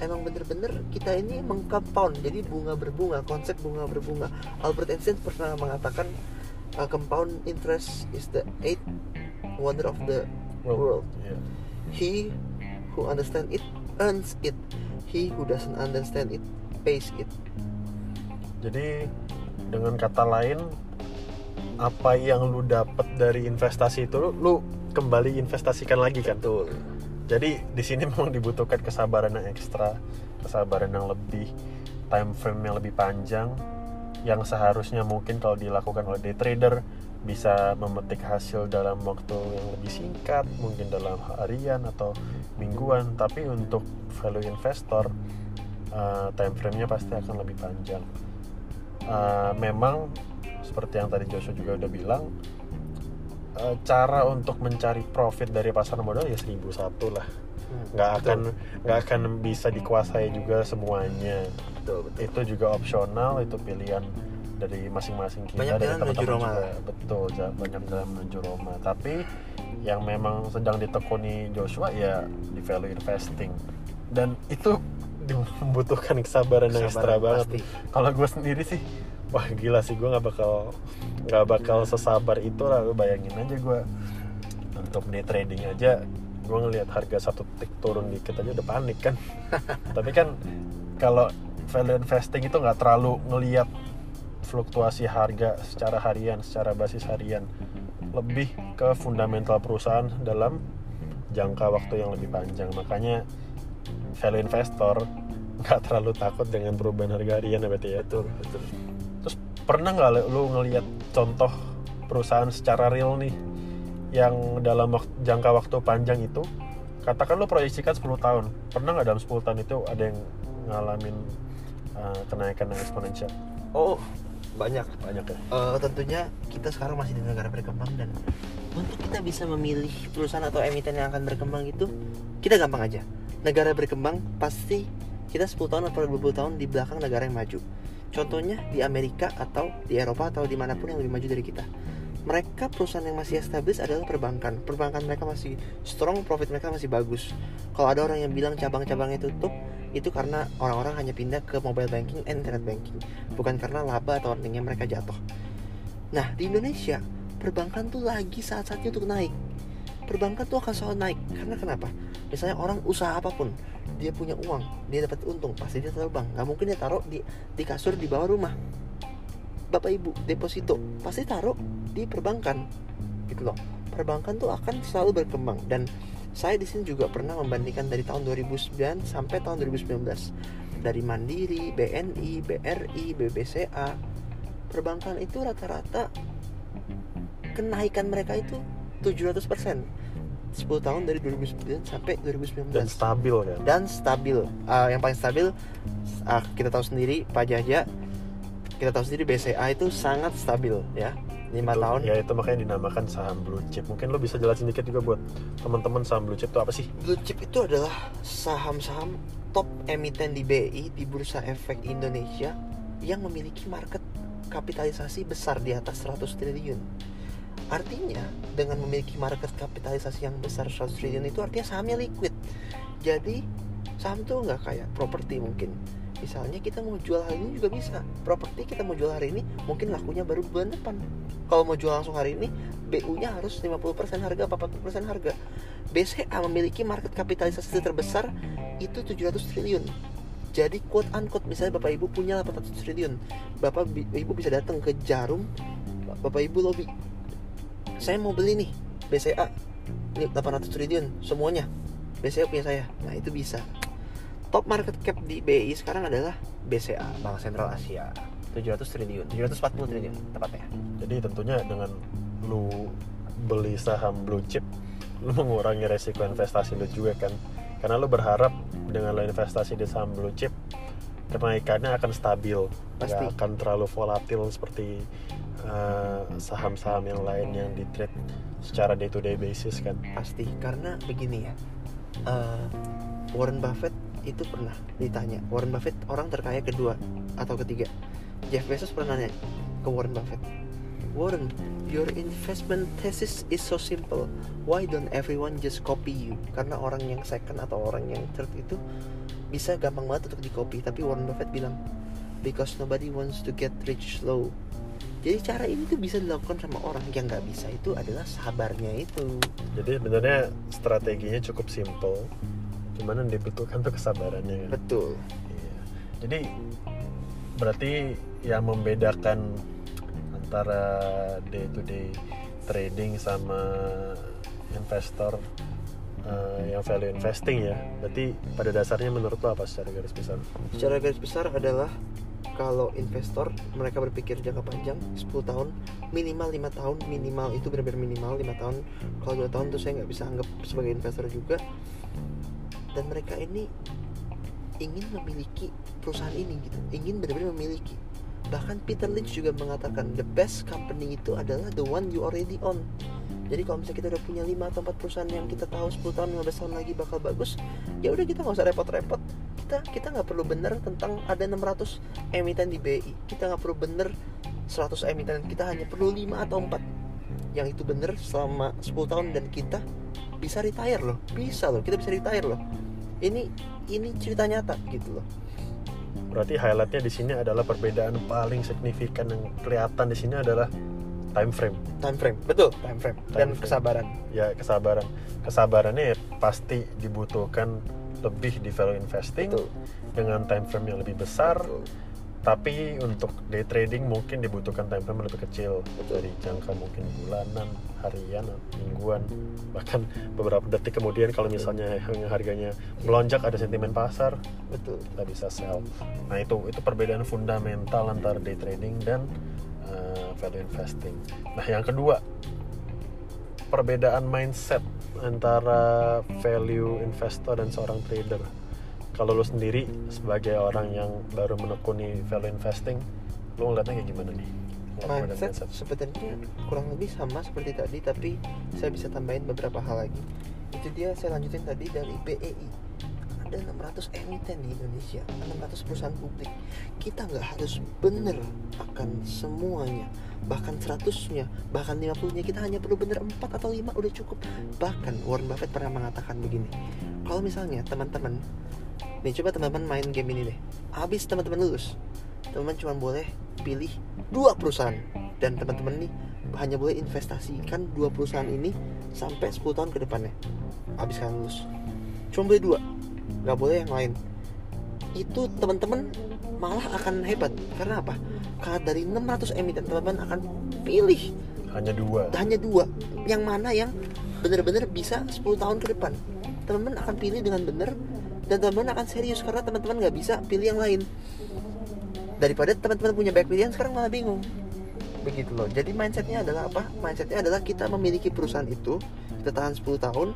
emang bener-bener kita ini mengcompound jadi bunga berbunga konsep bunga berbunga. Albert Einstein pernah mengatakan uh, compound interest is the eighth wonder of the world.
Iya.
he who understand it earns it. He who doesn't understand it pays it.
Jadi dengan kata lain apa yang lu dapat dari investasi itu lu, lu kembali investasikan lagi kan?
Betul
Jadi di sini memang dibutuhkan kesabaran yang ekstra, kesabaran yang lebih, time frame yang lebih panjang, yang seharusnya mungkin kalau dilakukan oleh day trader bisa memetik hasil dalam waktu yang lebih singkat, mungkin dalam harian atau mingguan. Tapi untuk value investor, uh, time frame-nya pasti akan lebih panjang. Uh, memang seperti yang tadi Joshua juga udah bilang, uh, cara untuk mencari profit dari pasar modal ya 1001 lah.
Hmm,
nggak
betul.
akan nggak akan bisa dikuasai juga semuanya.
Betul betul.
Itu juga opsional itu pilihan dari masing-masing kita
Banyak
dari teman-teman
Roma.
juga. Betul banyak jalan menuju Roma. Tapi yang memang sedang ditekuni Joshua ya di value investing. Dan itu membutuhkan kesabaran, yang ekstra
Kesabaran,
banget kalau gue sendiri sih wah gila sih gue nggak bakal nggak bakal sesabar itu lah lu bayangin aja gue untuk day trading aja gue ngelihat harga satu tick turun dikit aja udah panik kan. Tapi kan kalau value investing itu nggak terlalu ngelihat fluktuasi harga secara harian secara basis harian. Lebih ke fundamental perusahaan dalam jangka waktu yang lebih panjang. Makanya value investor nggak terlalu takut dengan perubahan harga harian ya berarti ya.
Betul betul
Terus pernah nggak lu ngelihat contoh perusahaan secara real nih yang dalam jangka waktu panjang itu? Katakan lu proyeksikan 10 tahun. Pernah nggak dalam 10 tahun itu ada yang ngalamin uh, kenaikan yang eksponensial?
Oh banyak.
Banyak ya?
Eh, tentunya kita sekarang masih di negara berkembang dan untuk kita bisa memilih perusahaan atau emiten yang akan berkembang itu kita gampang aja. Negara berkembang pasti kita 10 tahun atau 20 tahun di belakang negara yang maju contohnya di Amerika atau di Eropa atau di mana pun yang lebih maju dari kita. Mereka perusahaan yang masih established adalah perbankan. Perbankan mereka masih strong profit mereka masih bagus. Kalau ada orang yang bilang cabang-cabangnya tutup itu karena orang-orang hanya pindah ke mobile banking and internet banking. Bukan karena laba atau earningnya mereka jatuh. Nah di Indonesia perbankan tuh lagi saat-saatnya untuk naik perbankan tuh akan selalu naik. Karena kenapa? Misalnya orang usaha apa pun dia punya uang dia dapat untung pasti dia taruh bank. Nggak mungkin dia taruh di di kasur di bawah rumah. Bapak ibu deposito pasti taruh di perbankan. Gitu loh. Perbankan tuh akan selalu berkembang. Dan saya di sini juga pernah membandingkan dari tahun 2009 sampai tahun 2019 dari Mandiri, BNI, BRI, BBCA perbankan itu rata-rata kenaikan mereka itu 700% 10 tahun dari 2009 sampai 2019
dan stabil kan
dan stabil. Uh, yang paling stabil uh, kita tahu sendiri Pak Jaja kita tahu sendiri BCA itu sangat stabil ya. Lima tahun.
ya itu makanya dinamakan saham blue chip. Mungkin lo bisa jelasin dikit juga buat teman-teman saham blue chip itu apa sih?
Blue chip itu adalah saham-saham top emiten di BI di Bursa Efek Indonesia yang memiliki market kapitalisasi besar di atas 100 triliun artinya dengan memiliki market kapitalisasi yang besar 100 triliun itu artinya sahamnya liquid. Jadi saham tuh nggak kayak properti mungkin. Misalnya kita mau jual hari ini juga bisa. Properti kita mau jual hari ini mungkin lakunya baru bulan depan. Kalau mau jual langsung hari ini BU nya harus 50% harga 40% harga. BCA memiliki market kapitalisasi terbesar itu 700 triliun. Jadi quote unquote misalnya bapak ibu punya 800 triliun. Bapak ibu bisa datang ke jarum bapak ibu lobby saya mau beli nih BCA ini 800 triliun semuanya. BCA punya saya. Nah itu bisa. Top market cap di BI sekarang adalah BCA Bank Sentral Asia. 700 triliun 740 triliun tepatnya.
Jadi tentunya dengan lu beli saham blue chip lu mengurangi resiko investasi lu juga kan. Karena lu berharap dengan lo investasi di saham blue chip kenaikannya akan stabil.
Pasti.
nggak akan terlalu volatil seperti uh, saham-saham yang lain yang di trade secara day to day basis kan?
Pasti karena begini ya uh, Warren Buffett itu pernah ditanya Warren Buffett orang terkaya kedua atau ketiga? Jeff Bezos pernah nanya ke Warren Buffett Warren your investment thesis is so simple. Why don't everyone just copy you? Karena orang yang second atau orang yang third itu bisa gampang banget untuk di copy tapi Warren Buffett bilang because nobody wants to get rich slow jadi cara ini tuh bisa dilakukan sama orang. Yang nggak bisa itu adalah sabarnya itu.
Jadi sebenarnya strateginya cukup simple. Cuman yang dibutuhkan tuh kesabarannya. Kan?
betul.
Iya. jadi berarti yang membedakan antara day to day trading sama investor uh, yang value investing ya berarti pada dasarnya menurut lo apa secara garis besar?
Secara garis besar adalah kalau investor mereka berpikir jangka panjang 10 tahun minimal lima tahun minimal itu benar-benar minimal lima tahun. Kalau dua tahun tuh saya nggak bisa anggap sebagai investor juga. Dan mereka ini ingin memiliki perusahaan ini gitu ingin benar-benar memiliki. Bahkan Peter Lynch juga mengatakan the best company itu adalah the one you already own. Jadi kalau misalnya kita udah punya 5 atau 4 perusahaan yang kita tahu 10 tahun 15 tahun lagi bakal bagus ya udah kita nggak usah repot-repot kita kita nggak perlu bener tentang ada 600 emiten di BI kita nggak perlu bener 100 emiten. Kita hanya perlu 5 atau 4 yang itu bener selama 10 tahun dan kita bisa retire loh. Bisa loh kita bisa retire loh. Ini ini cerita nyata gitu loh.
Berarti highlightnya di sini adalah perbedaan paling signifikan yang kelihatan di sini adalah time frame.
Time frame betul. Time frame.
Time
dan
frame.
kesabaran.
Ya kesabaran. Kesabarannya ya pasti dibutuhkan lebih di value investing
Betul.
dengan time frame yang lebih besar
Betul.
tapi untuk day trading mungkin dibutuhkan time frame lebih kecil
Betul.
dari jangka mungkin bulanan harian mingguan bahkan beberapa detik kemudian kalau misalnya harganya melonjak ada sentimen pasar
betul
kita bisa sell nah itu itu perbedaan fundamental antara day trading dan uh, value investing nah yang kedua perbedaan mindset antara value investor dan seorang trader. Kalau lo sendiri sebagai orang yang baru menekuni value investing lo ngeliatnya kayak gimana nih? Perbedaan
mindset sebenarnya kurang lebih sama seperti tadi tapi saya bisa tambahin beberapa hal lagi. Itu dia saya lanjutin tadi dari BEI ada 600 emiten di Indonesia 600 perusahaan publik. Kita nggak harus bener akan semuanya bahkan 100-nya bahkan 50-nya kita hanya perlu bener 4 atau 5 udah cukup. Bahkan Warren Buffett pernah mengatakan begini kalau misalnya teman-teman nih coba teman-teman main game ini deh. Habis teman-teman lulus teman-teman cuma boleh pilih dua perusahaan. Dan teman-teman nih hanya boleh investasikan dua perusahaan ini sampai 10 tahun ke depannya. Habis kalian lulus cuma boleh dua nggak boleh yang lain. Itu teman-teman malah akan hebat. Karena apa? Karena dari 600 emiten teman-teman akan pilih.
Hanya dua.
Hanya dua. Yang mana yang benar-benar bisa 10 tahun ke depan. Teman-teman akan pilih dengan benar dan teman-teman akan serius karena teman-teman nggak bisa pilih yang lain. Daripada teman-teman punya banyak pilihan sekarang malah bingung. Begitu loh. Jadi mindsetnya adalah apa? Mindsetnya adalah kita memiliki perusahaan itu kita tahan 10 tahun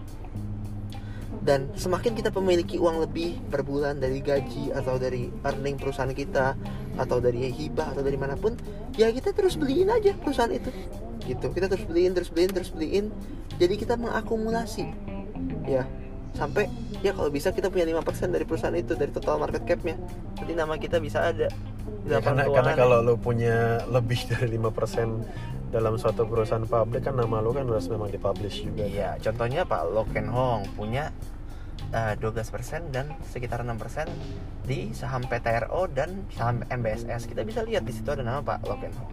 dan semakin kita memiliki uang lebih per bulan dari gaji atau dari earning perusahaan kita atau dari hibah atau dari mana pun ya kita terus beliin aja perusahaan itu. Gitu. Kita terus beliin terus beliin terus beliin. Jadi kita mengakumulasi. Ya. Sampai ya kalau bisa kita punya 5% dari perusahaan itu dari total market capnya. Nanti nama kita bisa ada. Di
Ya, karena, karena kalau lo punya lebih dari 5% dalam suatu perusahaan publik kan nama lo kan harus memang dipublish juga.
Iya, contohnya Pak Lo Ken Hong punya eh, 12% dan sekitar 6% di saham PTRO dan saham MBSS. Kita bisa lihat di situ ada nama Pak Loken Hong.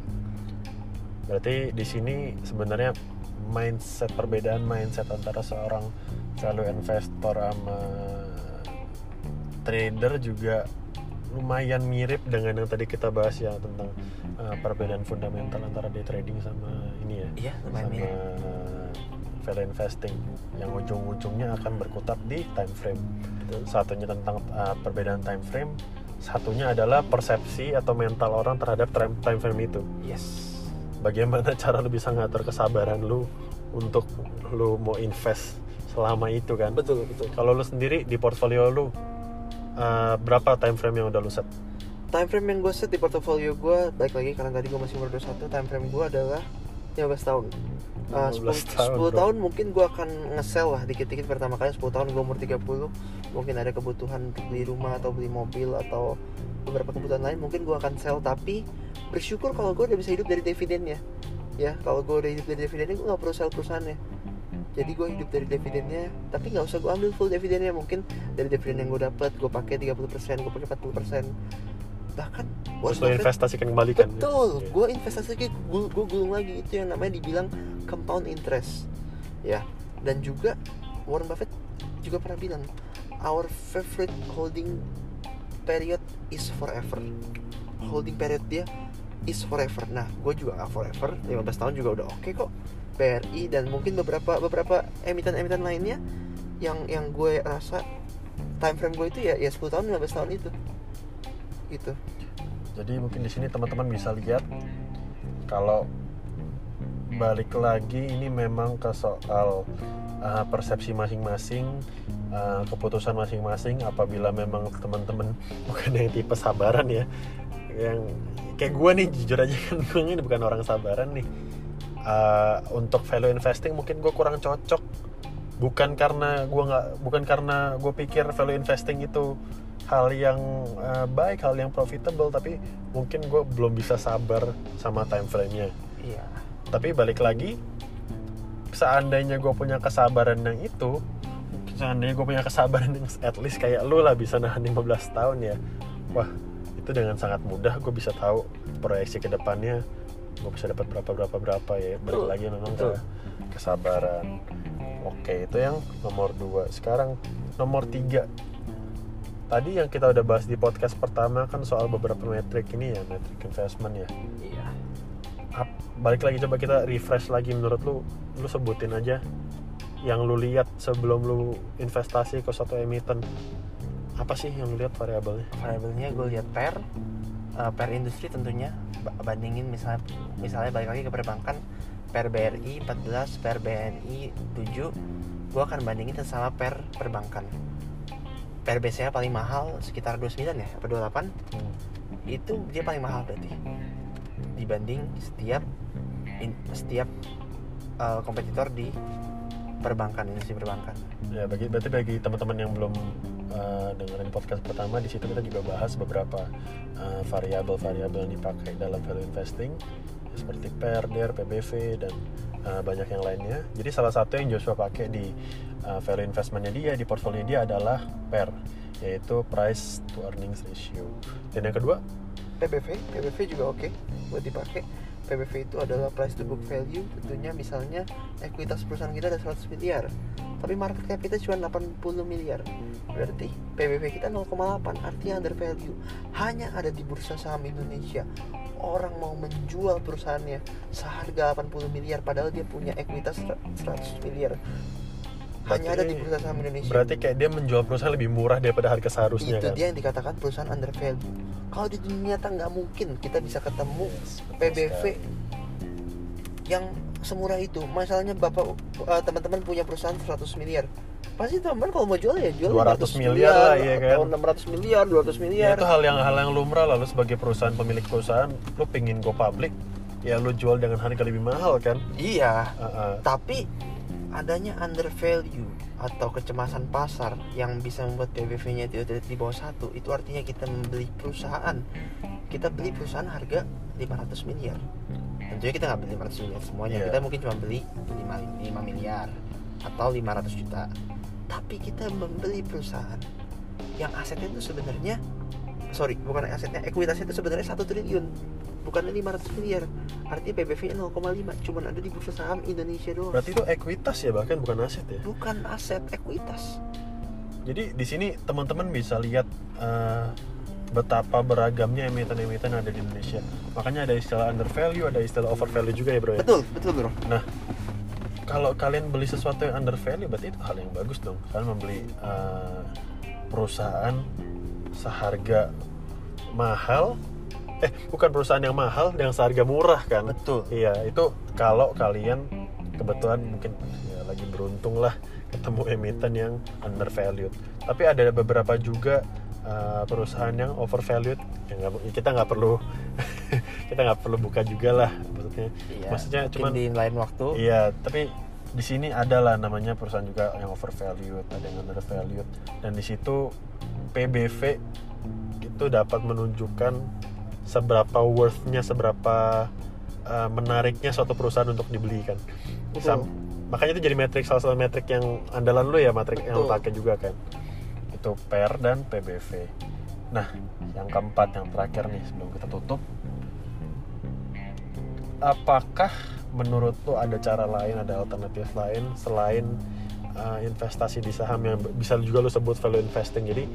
Berarti di sini sebenarnya mindset perbedaan mindset antara seorang value investor sama trader juga lumayan mirip dengan yang tadi kita bahas ya tentang uh, perbedaan fundamental antara day trading sama ini ya
Iya, lumayan
sama
mirip.
Value investing yang ujung-ujungnya akan berkutat di time frame. Satunya tentang uh, perbedaan time frame satunya adalah persepsi atau mental orang terhadap time time frame itu.
Yes.
bagaimana cara lu bisa ngatur kesabaran lu untuk lu mau invest selama itu kan?
Betul, betul.
kalau lu sendiri di portfolio lu uh, berapa time frame yang udah lu set?
Time frame yang gue set di portofolio gue Baik lagi karena tadi gue masih umur 21 Time frame gue adalah 15 tahun Uh,
15
10,
tahun,
10
bro.
tahun mungkin gue akan nge-sell lah dikit-dikit pertama kali. 10 tahun gue umur 30 mungkin ada kebutuhan untuk beli rumah atau beli mobil atau beberapa kebutuhan lain mungkin gue akan sell. Tapi bersyukur kalau gue udah bisa hidup dari dividennya ya. Kalau gue udah hidup dari dividennya gue nggak perlu sell perusahaannya jadi gue hidup dari dividennya tapi nggak usah gue ambil full dividennya. Mungkin dari dividen yang gue dapat gue pakai 30% gue pakai 40% bahkan
terus
Buffett-
investasikan kembali kan
Betul,
Iya.
gue investasi lagi, gue gue gulung lagi itu yang namanya dibilang compound interest, ya. Dan juga Warren Buffett juga pernah bilang, our favorite holding period is forever. Holding period dia is forever. Nah, gue juga nggak forever, 15 tahun juga udah oke kok. BRI dan mungkin beberapa beberapa emiten-emiten lainnya yang yang gue rasa time frame gue itu ya ya 10 tahun 15 tahun itu gitu
Jadi mungkin di sini teman-teman bisa lihat kalau balik lagi ini memang ke soal uh, persepsi masing-masing, uh, keputusan masing-masing. Apabila memang teman-teman bukan yang tipe sabaran ya, yang kayak gue nih jujur aja kan gue ini bukan orang sabaran nih. Uh, untuk value investing mungkin gue kurang cocok bukan karena gue nggak bukan karena gue pikir value investing itu hal yang uh, baik hal yang profitable tapi mungkin gue belum bisa sabar sama time frame-nya.
Iya.
Tapi balik lagi seandainya gue punya kesabaran yang itu seandainya gue punya kesabaran yang at least kayak lu lah bisa nahan 15 tahun ya wah itu dengan sangat mudah gue bisa tahu proyeksi ke depannya gue bisa dapat berapa berapa berapa ya. Balik lagi memang ke kesabaran. Oke itu yang nomor dua. Sekarang nomor tiga tadi yang kita udah bahas di podcast pertama kan soal beberapa metrik ini ya metrik investment ya.
Iya.
Balik lagi coba kita refresh lagi. Menurut lu lu sebutin aja yang lu lihat sebelum lu investasi ke suatu emiten. Apa sih yang lu lihat variabelnya?
Variabelnya gue lihat per uh, per industri tentunya. Ba- bandingin misalnya misalnya balik lagi ke perbankan per BRI 14 per BNI 7 gue akan bandingin sama per perbankan per BCA paling mahal sekitar 29 ya apa 28 itu dia paling mahal berarti. Dibanding setiap in- setiap uh, kompetitor di perbankan industri perbankan.
Ya bagi berarti bagi teman-teman yang belum uh, dengerin podcast pertama di situ kita juga bahas beberapa uh, variabel-variabel yang dipakai dalam value investing seperti PER, DER, PBV dan uh, banyak yang lainnya. Jadi salah satu yang Joshua pakai di uh, value investmentnya dia di portfolio dia adalah PER yaitu price to earnings ratio. Dan yang kedua
PBV, PBV juga oke buat dipakai. PBV itu adalah price to book value. Tentunya misalnya ekuitas perusahaan kita ada 100 miliar, tapi market cap kita cuma 80 miliar. Berarti PBV kita 0,8, artinya under value. Hanya ada di bursa saham Indonesia. Orang mau menjual perusahaannya seharga 80 miliar padahal dia punya ekuitas 100 miliar. Hanya ada di
Berarti-
bursa saham Indonesia.
berarti kayak dia menjual perusahaan lebih murah daripada harga seharusnya
itu
kan.
dia yang dikatakan perusahaan under value. Kalau di dunia nyata nggak mungkin kita bisa ketemu
Yes,
PBV
sekali.
yang semurah itu. Masalahnya bapak eh, teman-teman punya perusahaan 100 miliar. Pasti teman kalau mau jual ya jual
200 miliar lah, iya kan?
Atau 600 miliar, 200
Ya,
miliar.
itu hal yang hal yang lumrah lalu sebagai perusahaan pemilik perusahaan lu pingin go public ya lu jual dengan harga lebih mahal kan
Iya.
Uh, uh.
Tapi adanya under value atau kecemasan pasar yang bisa membuat PBV-nya tidak di bawah satu itu artinya kita membeli perusahaan kita beli perusahaan harga 500 miliar tentunya kita nggak beli 500 miliar semuanya
Iya.
kita mungkin cuma beli 5, 5 miliar atau 500 juta tapi kita membeli perusahaan yang asetnya itu sebenarnya sorry bukan asetnya ekuitasnya itu sebenarnya satu triliun bukan 500 miliar. Artinya PBV nya 0,5 cuman ada di bursa saham Indonesia doang.
Berarti itu ekuitas ya bahkan bukan aset ya?
Bukan aset ekuitas.
Jadi di sini teman-teman bisa lihat eh, betapa beragamnya emiten-emiten ada di Indonesia. Makanya ada istilah under value ada istilah over value juga ya bro ya?
Betul betul bro.
Nah kalau kalian beli sesuatu yang under value berarti itu hal yang bagus dong. Kalian membeli eh, perusahaan seharga mahal eh bukan perusahaan yang mahal yang seharga murah kan?
Betul.
Iya itu kalau kalian kebetulan mungkin ya lagi beruntung lah ketemu emiten yang undervalued tapi ada beberapa juga uh, perusahaan yang overvalued yang nggak- ya kita nggak perlu kita nggak perlu buka juga lah maksudnya
iya,
maksudnya cuman
di lain waktu
Iya, tapi di sini ada lah namanya perusahaan juga yang overvalued, ada yang undervalued, dan di situ PBV itu dapat menunjukkan seberapa worthnya, seberapa uh, menariknya suatu perusahaan untuk dibeli kan. Sam- makanya itu jadi metrik salah satu metrik yang andalan lu ya, metrik yang
Betul.
pakai juga kan. Itu PER dan PBV. Nah, yang keempat, yang terakhir nih sebelum kita tutup, apakah menurut lu ada cara lain, ada alternatif lain selain uh, investasi di saham yang bisa juga lu sebut value investing? Jadi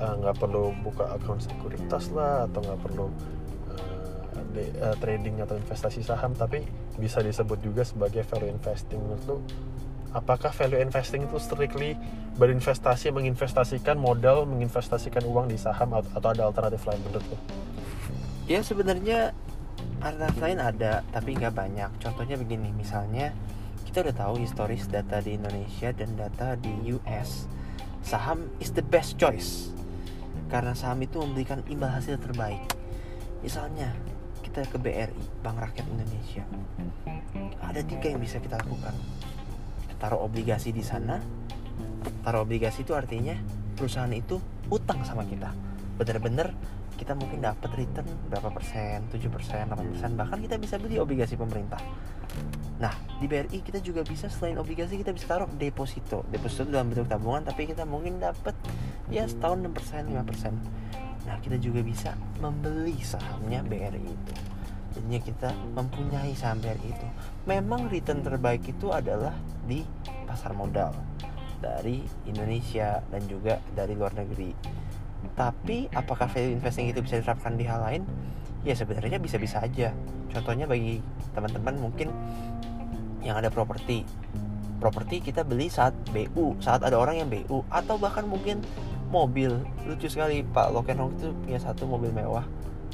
uh, nggak perlu buka akun sekuritas lah atau nggak perlu uh, de- uh, trading atau investasi saham, tapi bisa disebut juga sebagai value investing. Menurut lu, apakah value investing itu strictly berinvestasi, menginvestasikan modal, menginvestasikan uang di saham atau, ada alternatif lain menurut lu?
ya sebenarnya alternatif lain ada tapi nggak banyak. Contohnya begini misalnya kita udah tahu historis data di Indonesia dan data di US saham is the best choice karena saham itu memberikan imbal hasil terbaik. Misalnya kita ke BRI Bank Rakyat Indonesia. Ada tiga yang bisa kita lakukan taruh obligasi di sana. Taruh obligasi itu artinya perusahaan itu utang sama kita. Bener-bener kita mungkin dapat return berapa persen 7 persen 8 persen bahkan kita bisa beli obligasi pemerintah. Nah di BRI kita juga bisa selain obligasi kita bisa taruh deposito. Deposito dalam bentuk tabungan tapi kita mungkin dapat ya setahun 6 persen 5 persen. Nah kita juga bisa membeli sahamnya BRI itu. Jadinya kita mempunyai saham BRI itu. Memang return terbaik itu adalah di pasar modal dari Indonesia dan juga dari luar negeri tapi apakah value investing itu bisa diterapkan di hal lain? Ya sebenarnya bisa-bisa aja. Contohnya bagi teman-teman mungkin yang ada properti. Properti kita beli saat BU, saat ada orang yang BU atau bahkan mungkin mobil. Lucu sekali Pak Lokenhong itu punya satu mobil mewah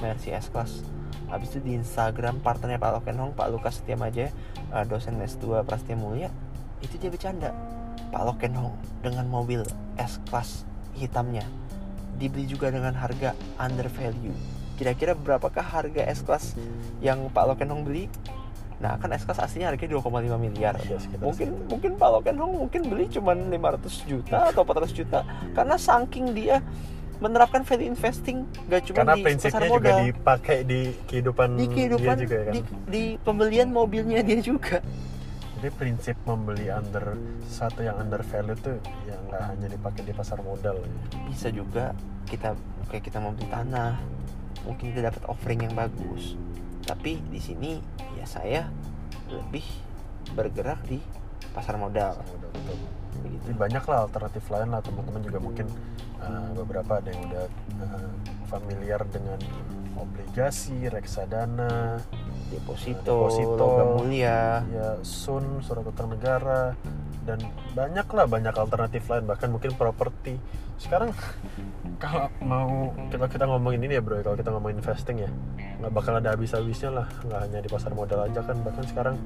Mercy S-Class. Habis itu di Instagram partnernya Pak Lokenhong, Pak Lukas Setiamaja, eh, dosen S2 Prasetya Mulia, itu dia bercanda. Pak Lokenhong dengan mobil S-Class hitamnya dibeli juga dengan harga under value. Kira-kira berapakah harga S-Class yang Pak Lokenhong beli? Nah, kan S-Class aslinya harganya 2,5 miliar.
Sekitar
Mungkin
segitu.
mungkin Pak Lokenhong mungkin beli cuma 500 juta atau 400 juta karena saking dia menerapkan value investing gak cuma
Karena
di
prinsipnya
pasar
juga
modal
dipakai di kehidupan,
di kehidupan
dia juga ya kan.
di, di pembelian mobilnya dia juga
Jadi prinsip membeli under sesuatu yang under value tuh yang nggak hanya dipakai di pasar modal ya.
bisa juga kita kayak kita mau beli tanah mungkin kita dapat offering yang bagus tapi di sini ya saya lebih bergerak di pasar modal
Pasar modal betul.
begitu
Jadi banyak lah alternatif lain lah teman-teman juga mungkin uh, beberapa ada yang udah uh, familiar dengan obligasi, reksadana,
deposito,
Deposito.
logam mulia
ya sun, surat utang negara dan banyak lah banyak alternatif lain bahkan mungkin properti. Sekarang kalau mau kita kita ngomongin ini ya bro, kalau kita ngomongin investing ya nggak bakal ada habis-habisnya lah nggak hanya di pasar modal aja kan bahkan sekarang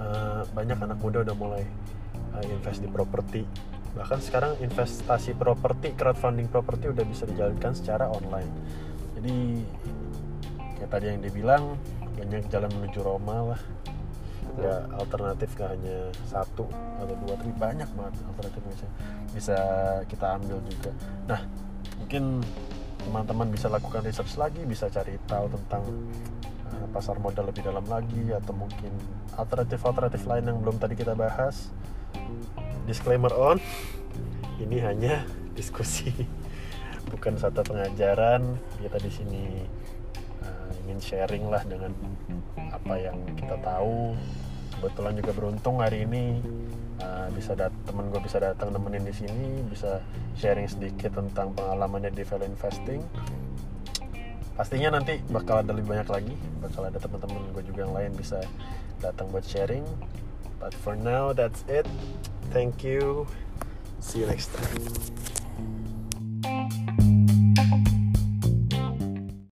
uh, banyak anak muda udah mulai uh, invest di properti bahkan sekarang investasi properti crowdfunding properti udah bisa dijalankan secara online jadi kayak tadi yang dibilang banyak jalan menuju Roma lah. Ya alternatif gak hanya satu atau dua tapi banyak banget alternatif bisa bisa kita ambil juga. Nah mungkin teman-teman bisa lakukan research lagi bisa cari tahu tentang uh, pasar modal lebih dalam lagi atau mungkin alternatif-alternatif lain yang belum tadi kita bahas. Disclaimer on ini hanya diskusi bukan satu pengajaran. Kita di sini ingin sharing lah dengan apa yang kita tahu. Kebetulan juga beruntung hari ini uh, bisa dat temen gue bisa datang nemenin di sini bisa sharing sedikit tentang pengalamannya di value investing. Pastinya nanti bakal ada lebih banyak lagi bakal ada teman-teman gue juga yang lain bisa datang buat sharing. But for now that's it. Thank you. See you next time